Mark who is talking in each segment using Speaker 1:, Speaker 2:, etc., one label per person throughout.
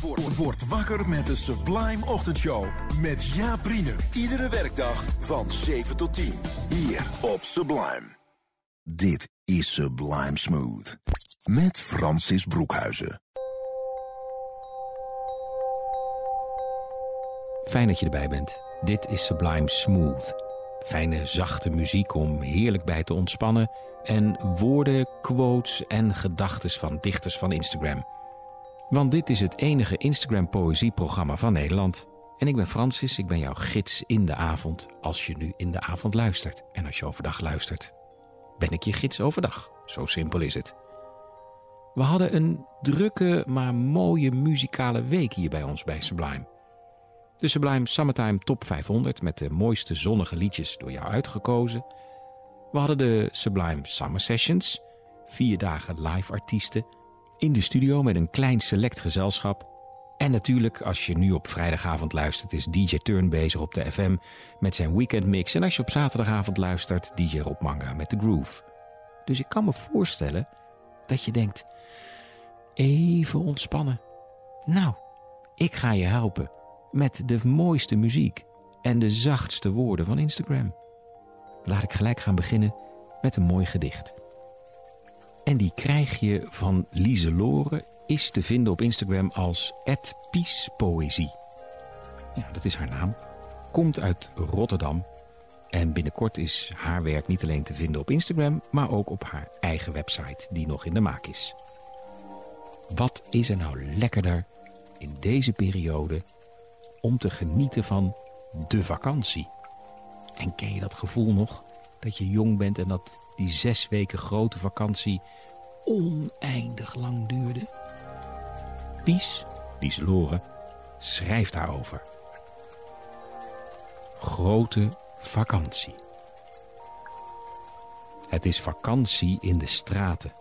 Speaker 1: Word, word wakker met de Sublime Ochtendshow. Met Jaap. Iedere werkdag van 7 tot 10. Hier op Sublime. Dit is Sublime Smooth. Met Francis Broekhuizen.
Speaker 2: Fijn dat je erbij bent. Dit is Sublime Smooth. Fijne, zachte muziek om heerlijk bij te ontspannen. En woorden, quotes en gedachten van dichters van Instagram. Want dit is het enige Instagram-poëzieprogramma van Nederland. En ik ben Francis, ik ben jouw gids in de avond. Als je nu in de avond luistert en als je overdag luistert. Ben ik je gids overdag? Zo simpel is het. We hadden een drukke, maar mooie muzikale week hier bij ons bij Sublime. De Sublime Summertime Top 500 met de mooiste zonnige liedjes door jou uitgekozen. We hadden de Sublime Summer Sessions, vier dagen live artiesten in de studio met een klein select gezelschap. En natuurlijk, als je nu op vrijdagavond luistert, is DJ Turn bezig op de FM met zijn weekendmix. En als je op zaterdagavond luistert, DJ Rob Manga met de Groove. Dus ik kan me voorstellen dat je denkt: even ontspannen. Nou, ik ga je helpen met de mooiste muziek en de zachtste woorden van Instagram. Laat ik gelijk gaan beginnen met een mooi gedicht. En die krijg je van Lieselore, is te vinden op Instagram als @piespoëzie. Ja, dat is haar naam. Komt uit Rotterdam. En binnenkort is haar werk niet alleen te vinden op Instagram, maar ook op haar eigen website, die nog in de maak is. Wat is er nou lekkerder in deze periode om te genieten van de vakantie? En ken je dat gevoel nog? Dat je jong bent en dat die zes weken grote vakantie oneindig lang duurde? Pies, Lieselore, schrijft daarover. Grote vakantie. Het is vakantie in de straten.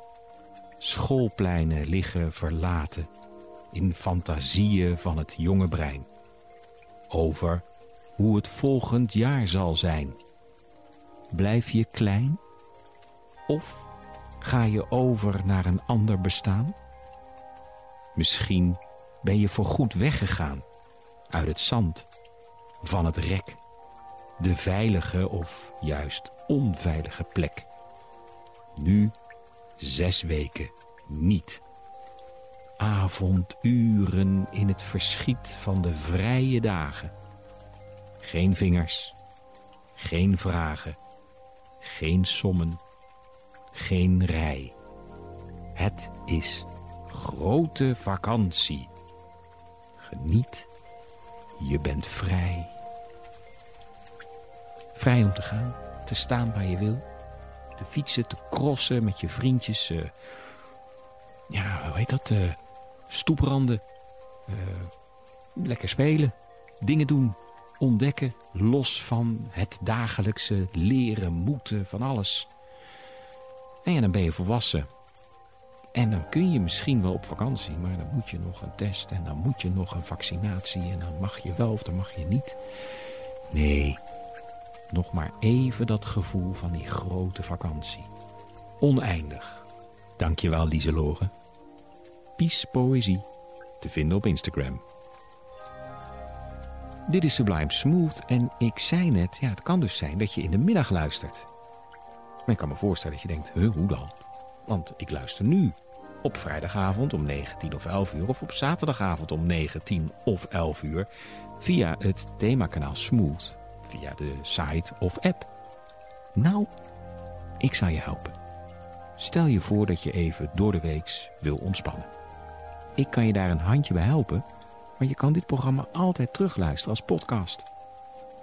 Speaker 2: Schoolpleinen liggen verlaten in fantasieën van het jonge brein. Over hoe het volgend jaar zal zijn. Blijf je klein? Of ga je over naar een ander bestaan? Misschien ben je voorgoed weggegaan uit het zand, van het rek, de veilige of juist onveilige plek. Nu zes weken niet. Avonduren in het verschiet van de vrije dagen. Geen vingers, geen vragen, geen sommen, geen rij. Het is grote vakantie. Geniet, je bent vrij. Vrij om te gaan, te staan waar je wil. Te fietsen, te crossen met je vriendjes. Uh, ja, hoe heet dat? Uh, stoepranden. Uh, lekker spelen. Dingen doen. Ontdekken. Los van het dagelijkse leren, moeten, van alles. En dan ben je volwassen. En dan kun je misschien wel op vakantie, maar dan moet je nog een test en dan moet je nog een vaccinatie en dan mag je wel of dan mag je niet. Nee, nog maar even dat gevoel van die grote vakantie. Oneindig. Dankjewel Lieselore. Pies Poëzie, te vinden op Instagram. Dit is Sublime Smooth en ik zei net, ja, het kan dus zijn dat je in de middag luistert. Maar ik kan me voorstellen dat je denkt, huh, hoe dan? Want ik luister nu op vrijdagavond om 19 of 11 uur... of op zaterdagavond om 19 of 11 uur... via het themakanaal Smooth, via de site of app. Nou, ik zal je helpen. Stel je voor dat je even door de weeks wil ontspannen. Ik kan je daar een handje bij helpen... maar je kan dit programma altijd terugluisteren als podcast.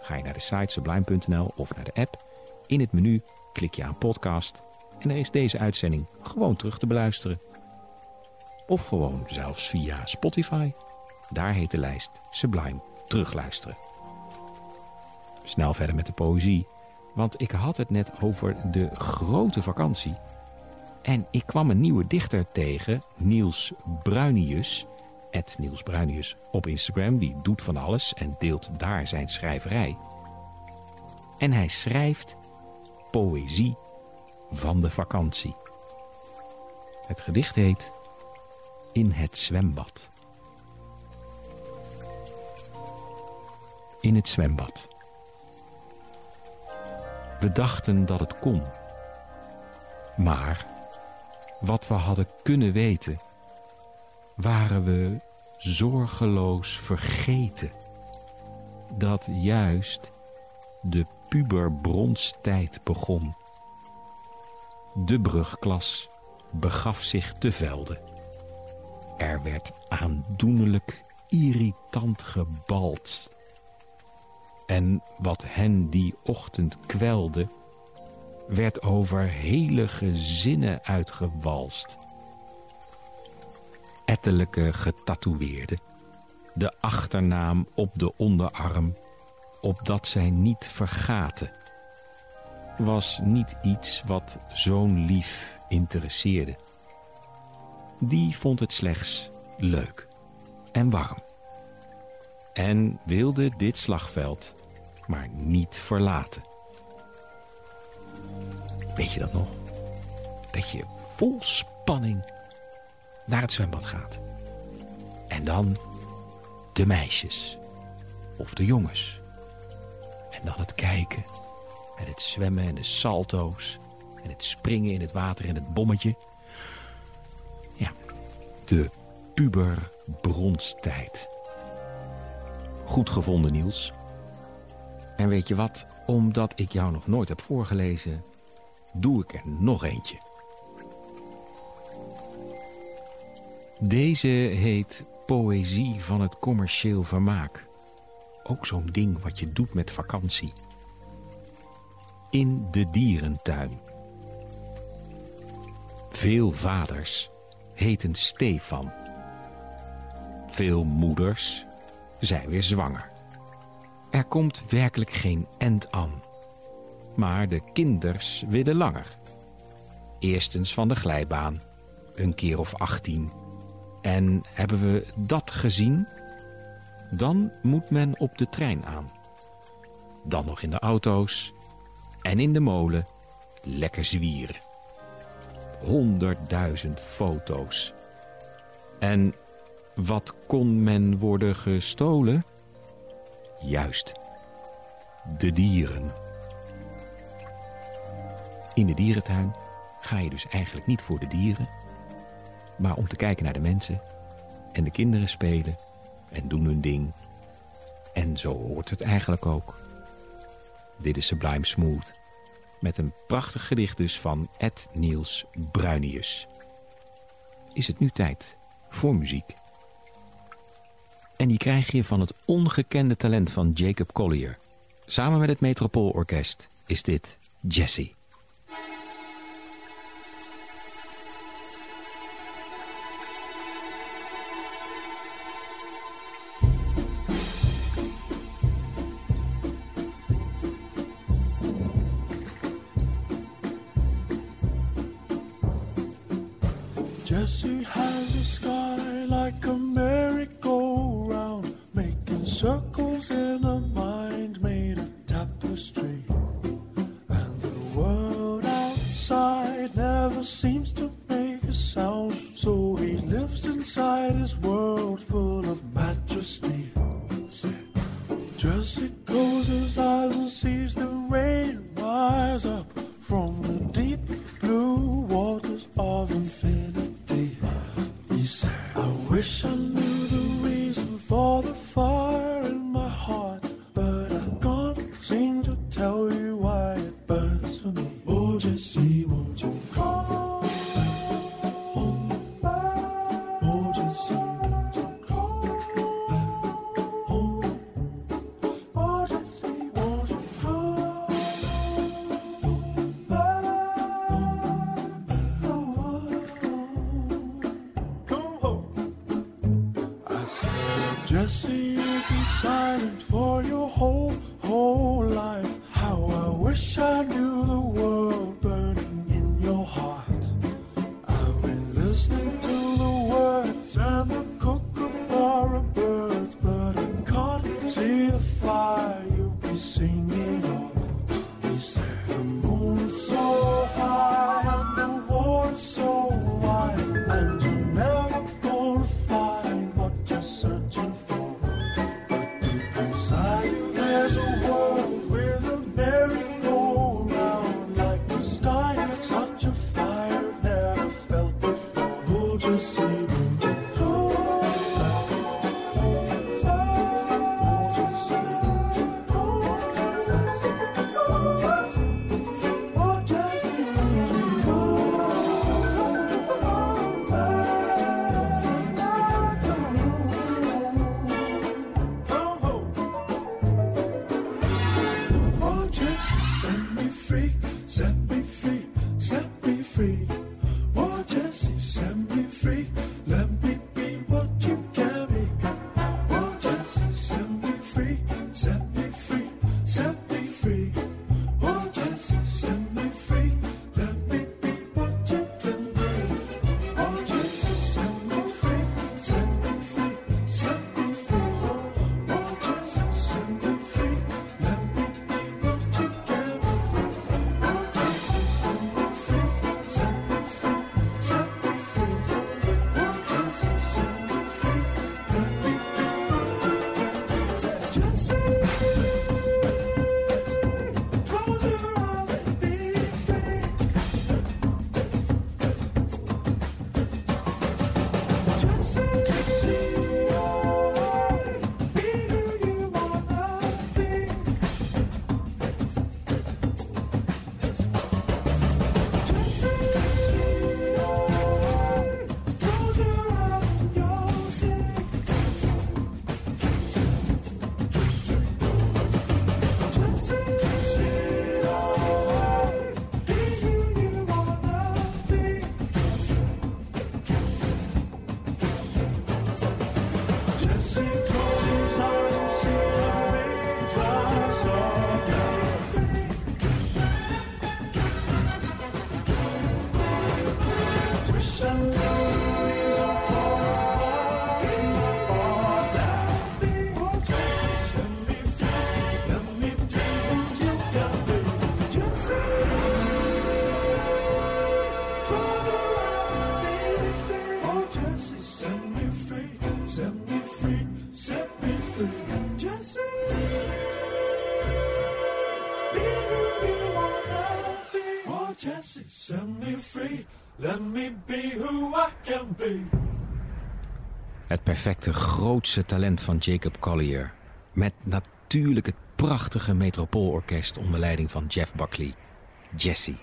Speaker 2: Ga je naar de site sublime.nl of naar de app... In het menu klik je aan podcast en dan is deze uitzending gewoon terug te beluisteren. Of gewoon zelfs via Spotify. Daar heet de lijst Sublime Terugluisteren. Snel verder met de poëzie, want ik had het net over de grote vakantie. En ik kwam een nieuwe dichter tegen, Niels Bruinius. Niels Bruinius op Instagram, die doet van alles en deelt daar zijn schrijverij. En hij schrijft poëzie van de vakantie. Het gedicht heet In het zwembad. In het zwembad. We dachten dat het kon. Maar wat we hadden kunnen weten, waren we zorgeloos vergeten dat juist de puberbronstijd begon. De brugklas begaf zich te velde. Er werd aandoenlijk irritant gebalst. En wat hen die ochtend kwelde, werd over hele gezinnen uitgewalst. Ettelijke getatoeëerden, de achternaam op de onderarm, opdat zij niet vergaten, was niet iets wat zo'n lief interesseerde. Die vond het slechts leuk en warm. En wilde dit slagveld maar niet verlaten. Weet je dat nog? Dat je vol spanning naar het zwembad gaat. En dan de meisjes of de jongens. En dan het kijken en het zwemmen en de salto's en het springen in het water en het bommetje. Ja, de puberbronstijd. Goed gevonden, Niels. En weet je wat? Omdat ik jou nog nooit heb voorgelezen, doe ik er nog eentje. Deze heet Poëzie van het commercieel vermaak. Ook zo'n ding wat je doet met vakantie. In de dierentuin. Veel vaders heten Stefan. Veel moeders zijn weer zwanger. Er komt werkelijk geen end aan. Maar de kinders willen langer. Eerstens van de glijbaan, een keer of achttien. En hebben we dat gezien? Dan moet men op de trein aan. Dan nog in de auto's en in de molen lekker zwieren. Honderdduizend foto's. En wat kon men worden gestolen? Juist, de dieren. In de dierentuin ga je dus eigenlijk niet voor de dieren, maar om te kijken naar de mensen. En de kinderen spelen en doen hun ding. En zo hoort het eigenlijk ook. Dit is Sublime Smooth. Met een prachtig gedicht dus van Ed Niels Bruinius. Is het nu tijd voor muziek? En die krijg je van het ongekende talent van Jacob Collier. Samen met het Metropoolorkest is dit Jesse.
Speaker 3: Jesse has a sky like a merry-go-round, making circles Jesse, you've silent for your whole, whole life. How I wish I knew
Speaker 2: Het perfecte grootste talent van Jacob Collier. Met natuurlijk het prachtige Metropoolorkest onder leiding van Jeff Buckley. Jesse.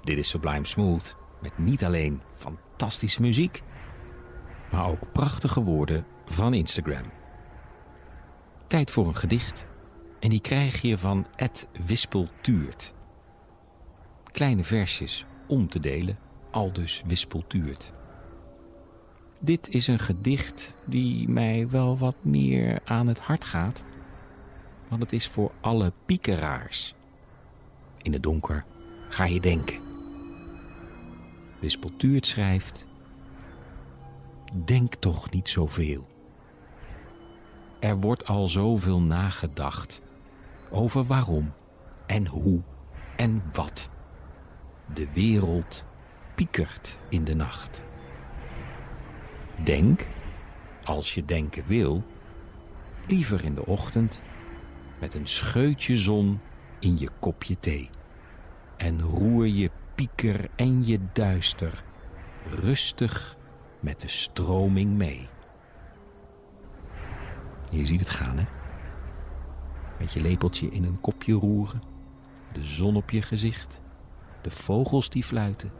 Speaker 2: Dit is Sublime Smooth met niet alleen fantastische muziek, maar ook prachtige woorden van Instagram. Tijd voor een gedicht. En die krijg je van Ed Wispeltuurt. Kleine versjes om te delen, aldus Wispeltuurt. Dit is een gedicht die mij wel wat meer aan het hart gaat. Want het is voor alle piekeraars. In het donker ga je denken. Wispeltuurt schrijft... Denk toch niet zoveel. Er wordt al zoveel nagedacht over waarom en hoe en wat. De wereld piekert in de nacht. Denk, als je denken wil, liever in de ochtend met een scheutje zon in je kopje thee. En roer je pieker en je duister rustig met de stroming mee. Je ziet het gaan, hè? Met je lepeltje in een kopje roeren, de zon op je gezicht, de vogels die fluiten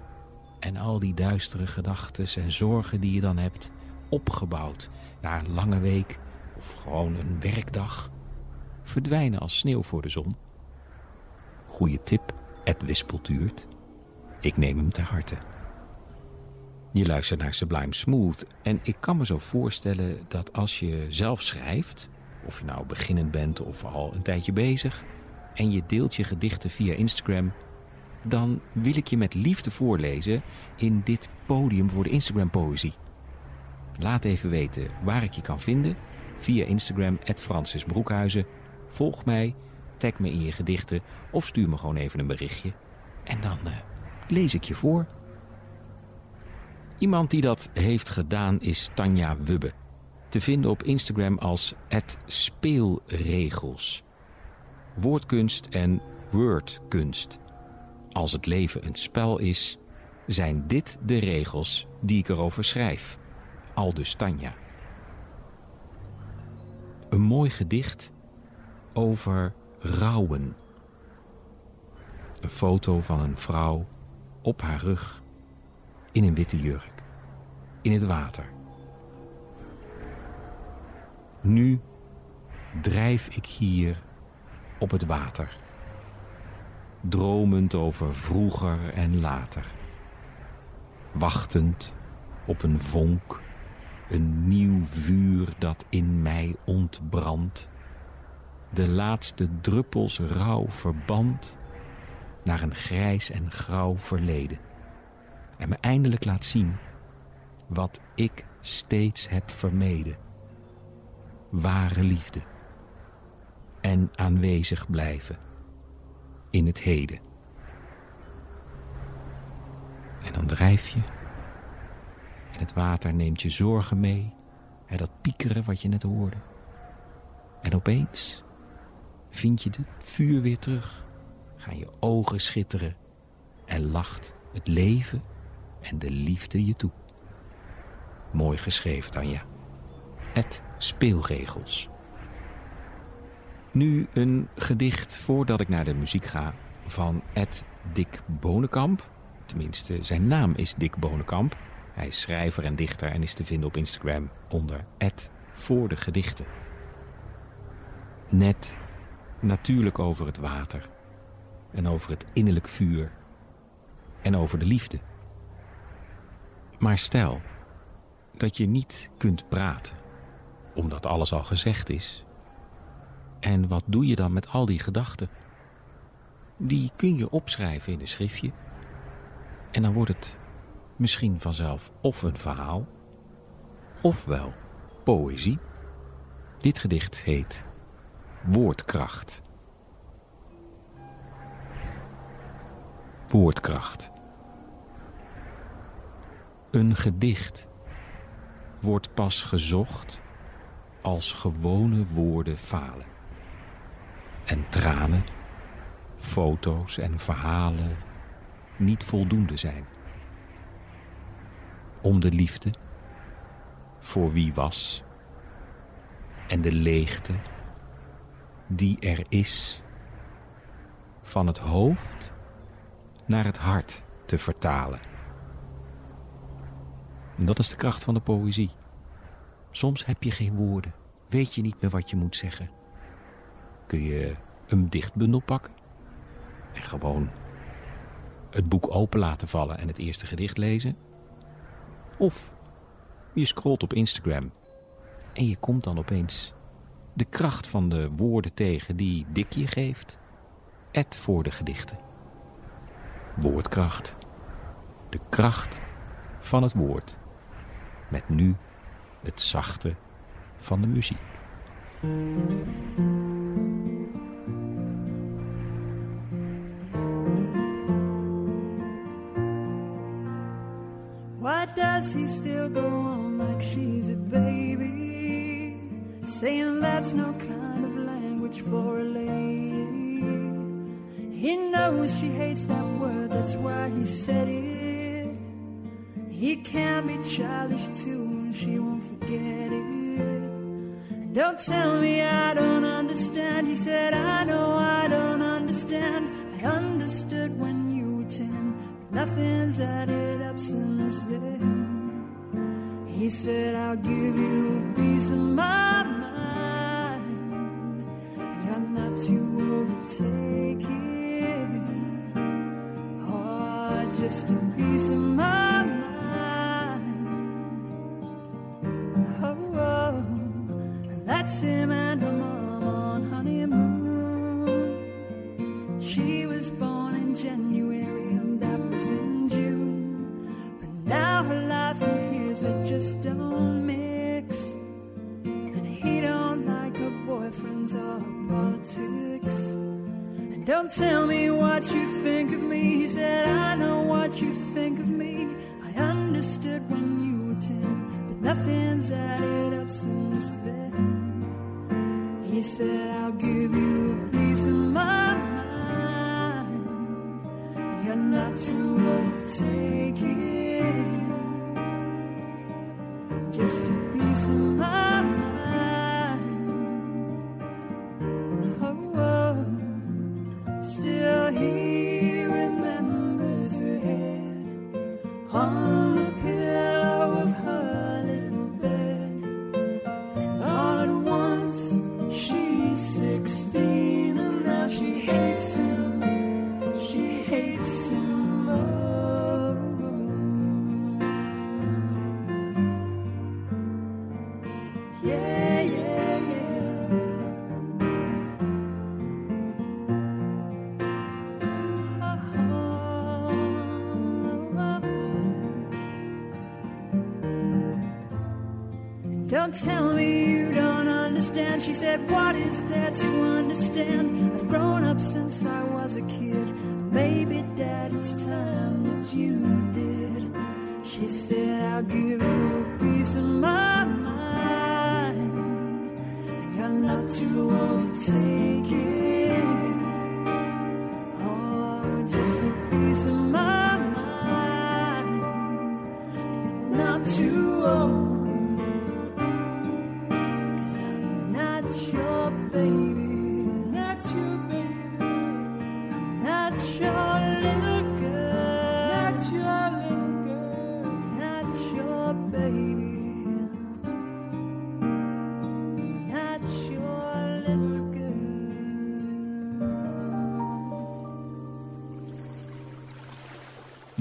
Speaker 2: en al die duistere gedachten en zorgen die je dan hebt, opgebouwd na een lange week of gewoon een werkdag, verdwijnen als sneeuw voor de zon. Goeie tip, Ed Wispeltuurt. Ik neem hem ter harte. Je luistert naar Sublime Smooth. En ik kan me zo voorstellen dat als je zelf schrijft, of je nou beginnend bent of al een tijdje bezig, en je deelt je gedichten via Instagram, dan wil ik je met liefde voorlezen in dit podium voor de Instagram Poëzie. Laat even weten waar ik je kan vinden via Instagram, Francis Broekhuizen. Volg mij, tag me in je gedichten of stuur me gewoon even een berichtje. En dan uh, lees ik je voor. Iemand die dat heeft gedaan is Tanja Wubbe. Te vinden op Instagram als speelregels. Woordkunst en wordkunst. Als het leven een spel is, zijn dit de regels die ik erover schrijf. Aldus Tanja. Een mooi gedicht over rouwen. Een foto van een vrouw op haar rug in een witte jurk, in het water. Nu drijf ik hier op het water, dromend over vroeger en later, wachtend op een vonk, een nieuw vuur dat in mij ontbrandt, de laatste druppels rouw verband naar een grijs en grauw verleden. En me eindelijk laat zien wat ik steeds heb vermeden. Ware liefde en aanwezig blijven in het heden. En dan drijf je. En het water neemt je zorgen mee. En dat piekeren wat je net hoorde. En opeens vind je het vuur weer terug. Gaan je ogen schitteren. En lacht het leven en de liefde je toe. Mooi geschreven, Tanja. Het speelregels. Nu een gedicht voordat ik naar de muziek ga van Ed Dick Bonenkamp. Tenminste, zijn naam is Dick Bonenkamp. Hij is schrijver en dichter en is te vinden op Instagram onder Ed voor de gedichten. Net natuurlijk over het water en over het innerlijk vuur en over de liefde. Maar stel dat je niet kunt praten, omdat alles al gezegd is. En wat doe je dan met al die gedachten? Die kun je opschrijven in een schriftje. En dan wordt het misschien vanzelf of een verhaal, ofwel poëzie. Dit gedicht heet Woordkracht. Woordkracht. Een gedicht wordt pas gezocht als gewone woorden falen. En tranen, foto's en verhalen niet voldoende zijn. Om de liefde, voor wie was, en de leegte die er is, van het hoofd naar het hart te vertalen. En dat is de kracht van de poëzie. Soms heb je geen woorden, weet je niet meer wat je moet zeggen. Kun je een dichtbundel pakken en gewoon het boek open laten vallen en het eerste gedicht lezen. Of je scrolt op Instagram en je komt dan opeens de kracht van de woorden tegen die Dick je geeft. Et voor de gedichten. Woordkracht. De kracht van het woord met nu het zachte van de muziek.
Speaker 4: He still go on like she's a baby? Saying that's no kind of language for a lady. He knows she hates that word, that's why he said it. He can't be childish too, and she won't forget it. Don't tell me I don't understand. He said, I know I don't understand. I understood when you were ten, nothing's added up since then. He said, I'll give you a piece of my mind. And I'm not too old to take it. Oh, just a piece of my mind. Oh, oh. that's him and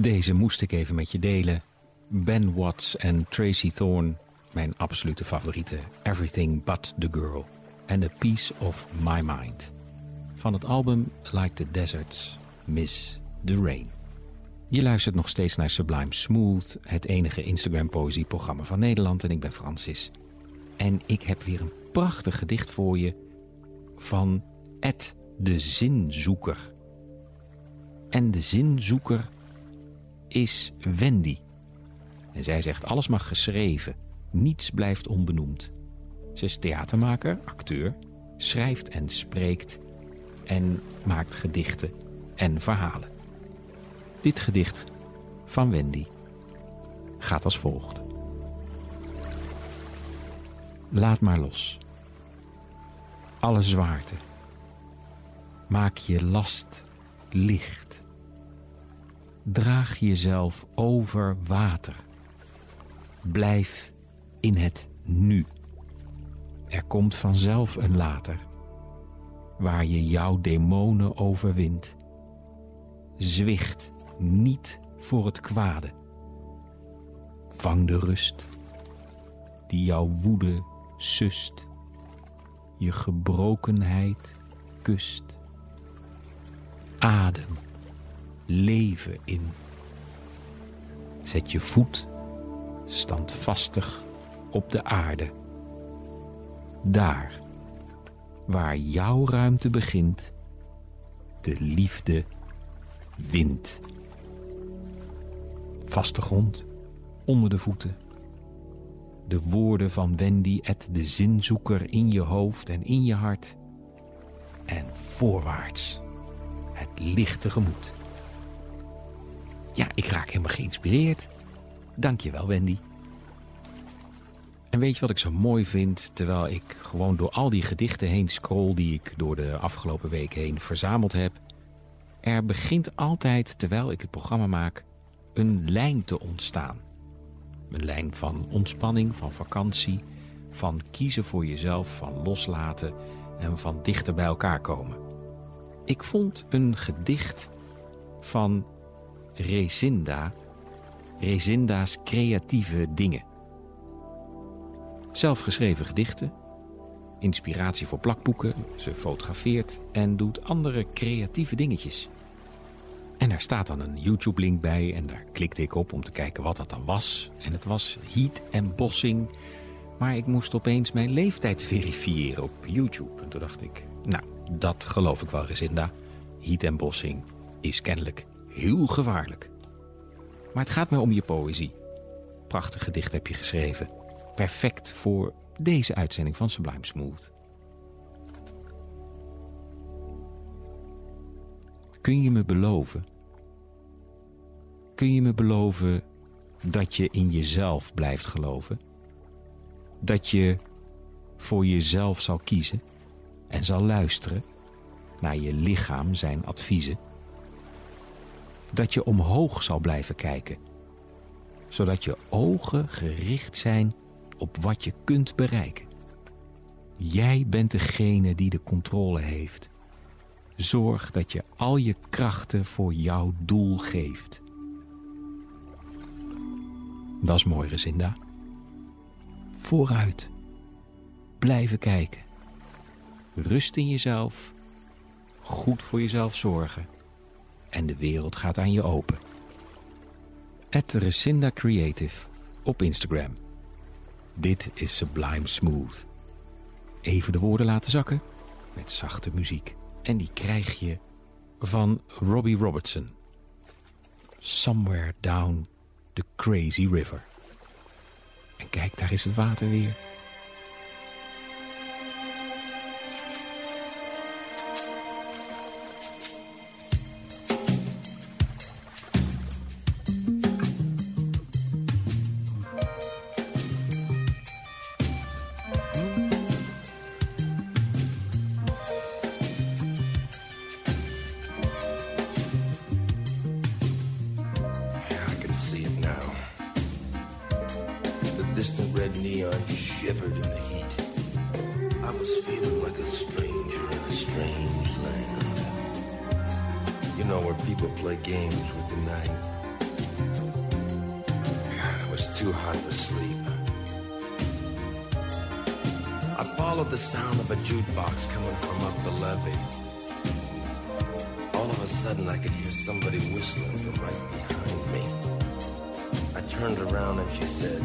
Speaker 2: Deze moest ik even met je delen. Ben Watts en Tracy Thorn, mijn absolute favorieten. Everything But The Girl and A Piece of My Mind. Van het album Like the Deserts, Miss the Rain. Je luistert nog steeds naar Sublime Smooth, het enige Instagram poëzieprogramma van Nederland. En ik ben Francis. En ik heb weer een prachtig gedicht voor je van Ed de Zinzoeker. En de zinzoeker is Wendy. En zij zegt: alles mag geschreven, niets blijft onbenoemd. Ze is theatermaker, acteur, schrijft en spreekt en maakt gedichten en verhalen. Dit gedicht van Wendy gaat als volgt. Laat maar los. Alle zwaarte. Maak je last licht. Draag jezelf over water. Blijf in het nu. Er komt vanzelf een later, waar je jouw demonen overwint. Zwicht niet voor het kwade. Vang de rust, die jouw woede sust, je gebrokenheid kust. Adem, leven in. Zet je voet standvastig op de aarde. Daar, waar jouw ruimte begint, de liefde wint. Vaste grond, onder de voeten. De woorden van Wendy et de zinzoeker in je hoofd en in je hart. En voorwaarts, het lichte gemoed. Ja, ik raak helemaal geïnspireerd. Dank je wel, Wendy. En weet je wat ik zo mooi vind? Terwijl ik gewoon door al die gedichten heen scroll die ik door de afgelopen weken heen verzameld heb. Er begint altijd, terwijl ik het programma maak, een lijn te ontstaan. Een lijn van ontspanning, van vakantie, van kiezen voor jezelf, van loslaten en van dichter bij elkaar komen. Ik vond een gedicht van Rezinda, Rezinda's creatieve dingen. Zelfgeschreven gedichten, inspiratie voor plakboeken, ze fotografeert en doet andere creatieve dingetjes. En daar staat dan een YouTube-link bij en daar klikte ik op om te kijken wat dat dan was. En het was heat embossing, maar ik moest opeens mijn leeftijd verifiëren op YouTube. En toen dacht ik, nou, dat geloof ik wel, Resinda. Heat embossing is kennelijk heel gevaarlijk. Maar het gaat mij om je poëzie. Prachtig gedicht heb je geschreven. Perfect voor deze uitzending van Sublime Smooth. Kun je me beloven? Kun je me beloven dat je in jezelf blijft geloven? Dat je voor jezelf zal kiezen en zal luisteren naar je lichaam zijn adviezen? Dat je omhoog zal blijven kijken, zodat je ogen gericht zijn op wat je kunt bereiken. Jij bent degene die de controle heeft. Zorg dat je al je krachten voor jouw doel geeft. Dat is mooi, Resinda. Vooruit. Blijven kijken. Rust in jezelf. Goed voor jezelf zorgen. En de wereld gaat aan je open. At Resinda Creative op Instagram. Dit is Sublime Smooth. Even de woorden laten zakken met zachte muziek. En die krijg je van Robbie Robertson. Somewhere down the crazy river. En kijk, daar is het water weer.
Speaker 5: Sudden, I could hear somebody whistling from right behind me. I turned around and she said,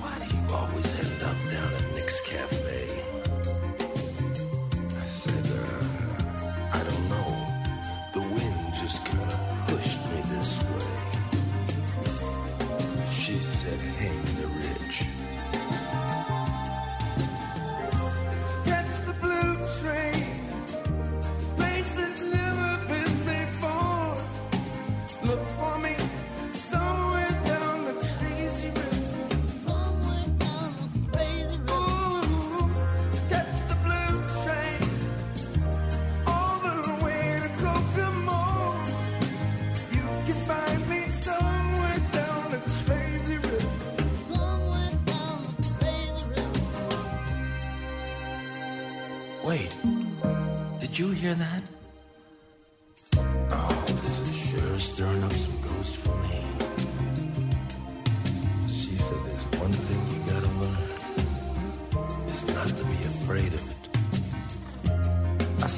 Speaker 5: Why do you always end up down at Nick's Cafe?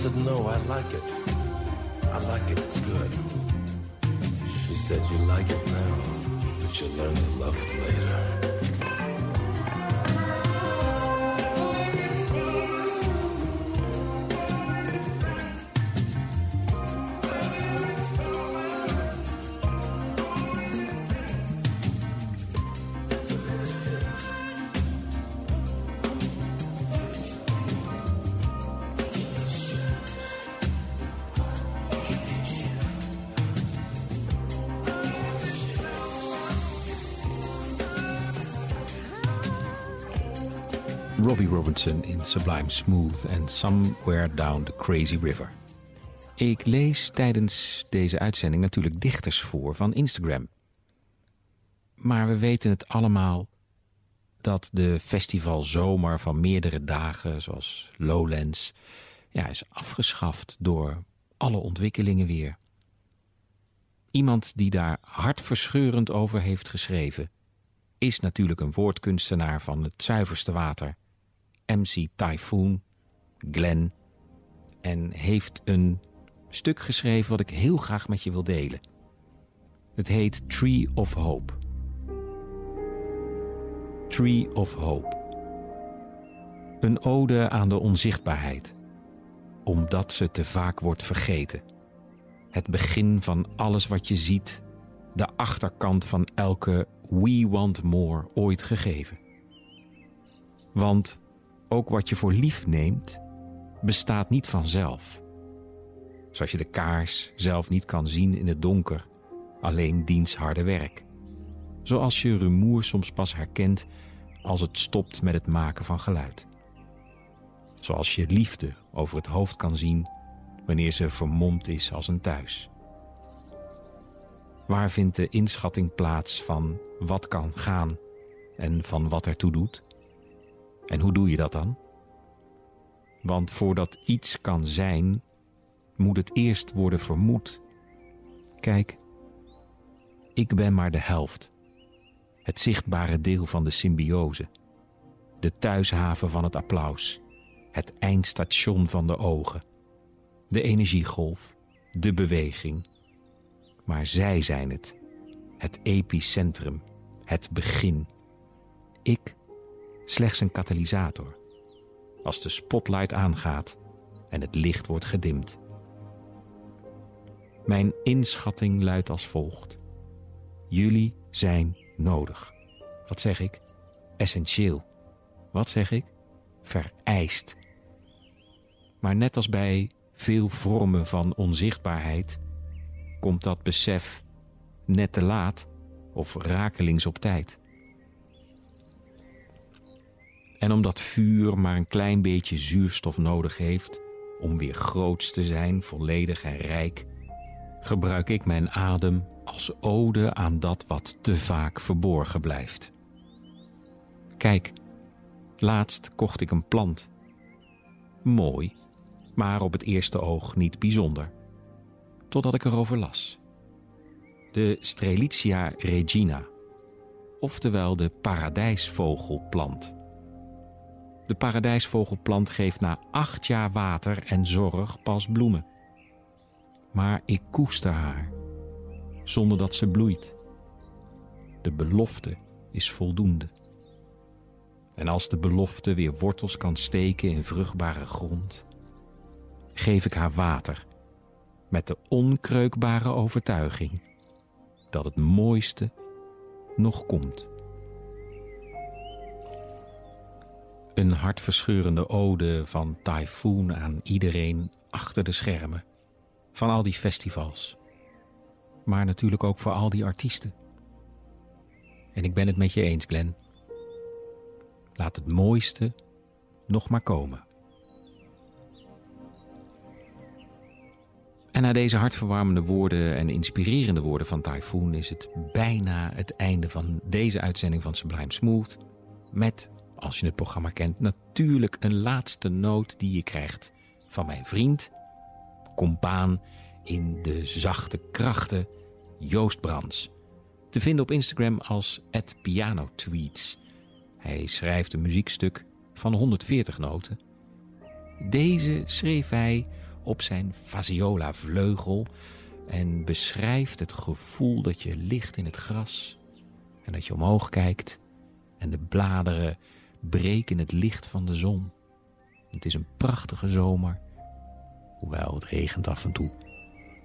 Speaker 5: Said, no, I like it. I like it, it's good. She said, you like it now, but you'll learn to love it later.
Speaker 2: In Sublime Smooth en Somewhere Down the Crazy River. Ik lees tijdens deze uitzending natuurlijk dichters voor van Instagram. Maar we weten het allemaal dat de festivalzomer van meerdere dagen, zoals Lowlands, ja, is afgeschaft door alle ontwikkelingen weer. Iemand die daar hartverscheurend over heeft geschreven, is natuurlijk een woordkunstenaar van het zuiverste water MC Typhoon, Glenn, en heeft een stuk geschreven wat ik heel graag met je wil delen. Het heet Tree of Hope. Tree of Hope. Een ode aan de onzichtbaarheid, omdat ze te vaak wordt vergeten. Het begin van alles wat je ziet, de achterkant van elke We Want More ooit gegeven. Want ook wat je voor lief neemt, bestaat niet vanzelf. Zoals je de kaars zelf niet kan zien in het donker, alleen diens harde werk. Zoals je rumoer soms pas herkent als het stopt met het maken van geluid. Zoals je liefde over het hoofd kan zien wanneer ze vermomd is als een thuis. Waar vindt de inschatting plaats van wat kan gaan en van wat ertoe doet? En hoe doe je dat dan? Want voordat iets kan zijn, moet het eerst worden vermoed. Kijk, ik ben maar de helft. Het zichtbare deel van de symbiose. De thuishaven van het applaus. Het eindstation van de ogen. De energiegolf. De beweging. Maar zij zijn het. Het epicentrum. Het begin. Ik slechts een katalysator. Als de spotlight aangaat en het licht wordt gedimd. Mijn inschatting luidt als volgt. Jullie zijn nodig. Wat zeg ik? Essentieel. Wat zeg ik? Vereist. Maar net als bij veel vormen van onzichtbaarheid komt dat besef net te laat of rakelings op tijd. En omdat vuur maar een klein beetje zuurstof nodig heeft om weer groots te zijn, volledig en rijk, gebruik ik mijn adem als ode aan dat wat te vaak verborgen blijft. Kijk, laatst kocht ik een plant. Mooi, maar op het eerste oog niet bijzonder. Totdat ik erover las. De Strelitzia regina, oftewel de paradijsvogelplant. De paradijsvogelplant geeft na acht jaar water en zorg pas bloemen. Maar ik koester haar, zonder dat ze bloeit. De belofte is voldoende. En als de belofte weer wortels kan steken in vruchtbare grond, geef ik haar water met de onkreukbare overtuiging dat het mooiste nog komt. Een hartverscheurende ode van Typhoon aan iedereen achter de schermen. Van al die festivals. Maar natuurlijk ook voor al die artiesten. En ik ben het met je eens, Glenn. Laat het mooiste nog maar komen. En na deze hartverwarmende woorden en inspirerende woorden van Typhoon is het bijna het einde van deze uitzending van Sublime Smooth. Met als je het programma kent, natuurlijk een laatste noot die je krijgt van mijn vriend, compaan in de zachte krachten, Joost Brands. Te vinden op Instagram als @pianotweets. Hij schrijft een muziekstuk van 140 noten. Deze schreef hij op zijn Fasiola vleugel en beschrijft het gevoel dat je ligt in het gras en dat je omhoog kijkt en de bladeren breken in het licht van de zon. Het is een prachtige zomer, hoewel het regent af en toe.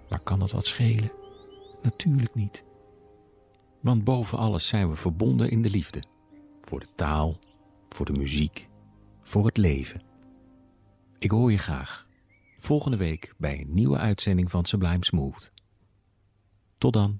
Speaker 2: Maar kan dat wat schelen? Natuurlijk niet. Want boven alles zijn we verbonden in de liefde. Voor de taal, voor de muziek, voor het leven. Ik hoor je graag. Volgende week bij een nieuwe uitzending van Sublime Smooth. Tot dan.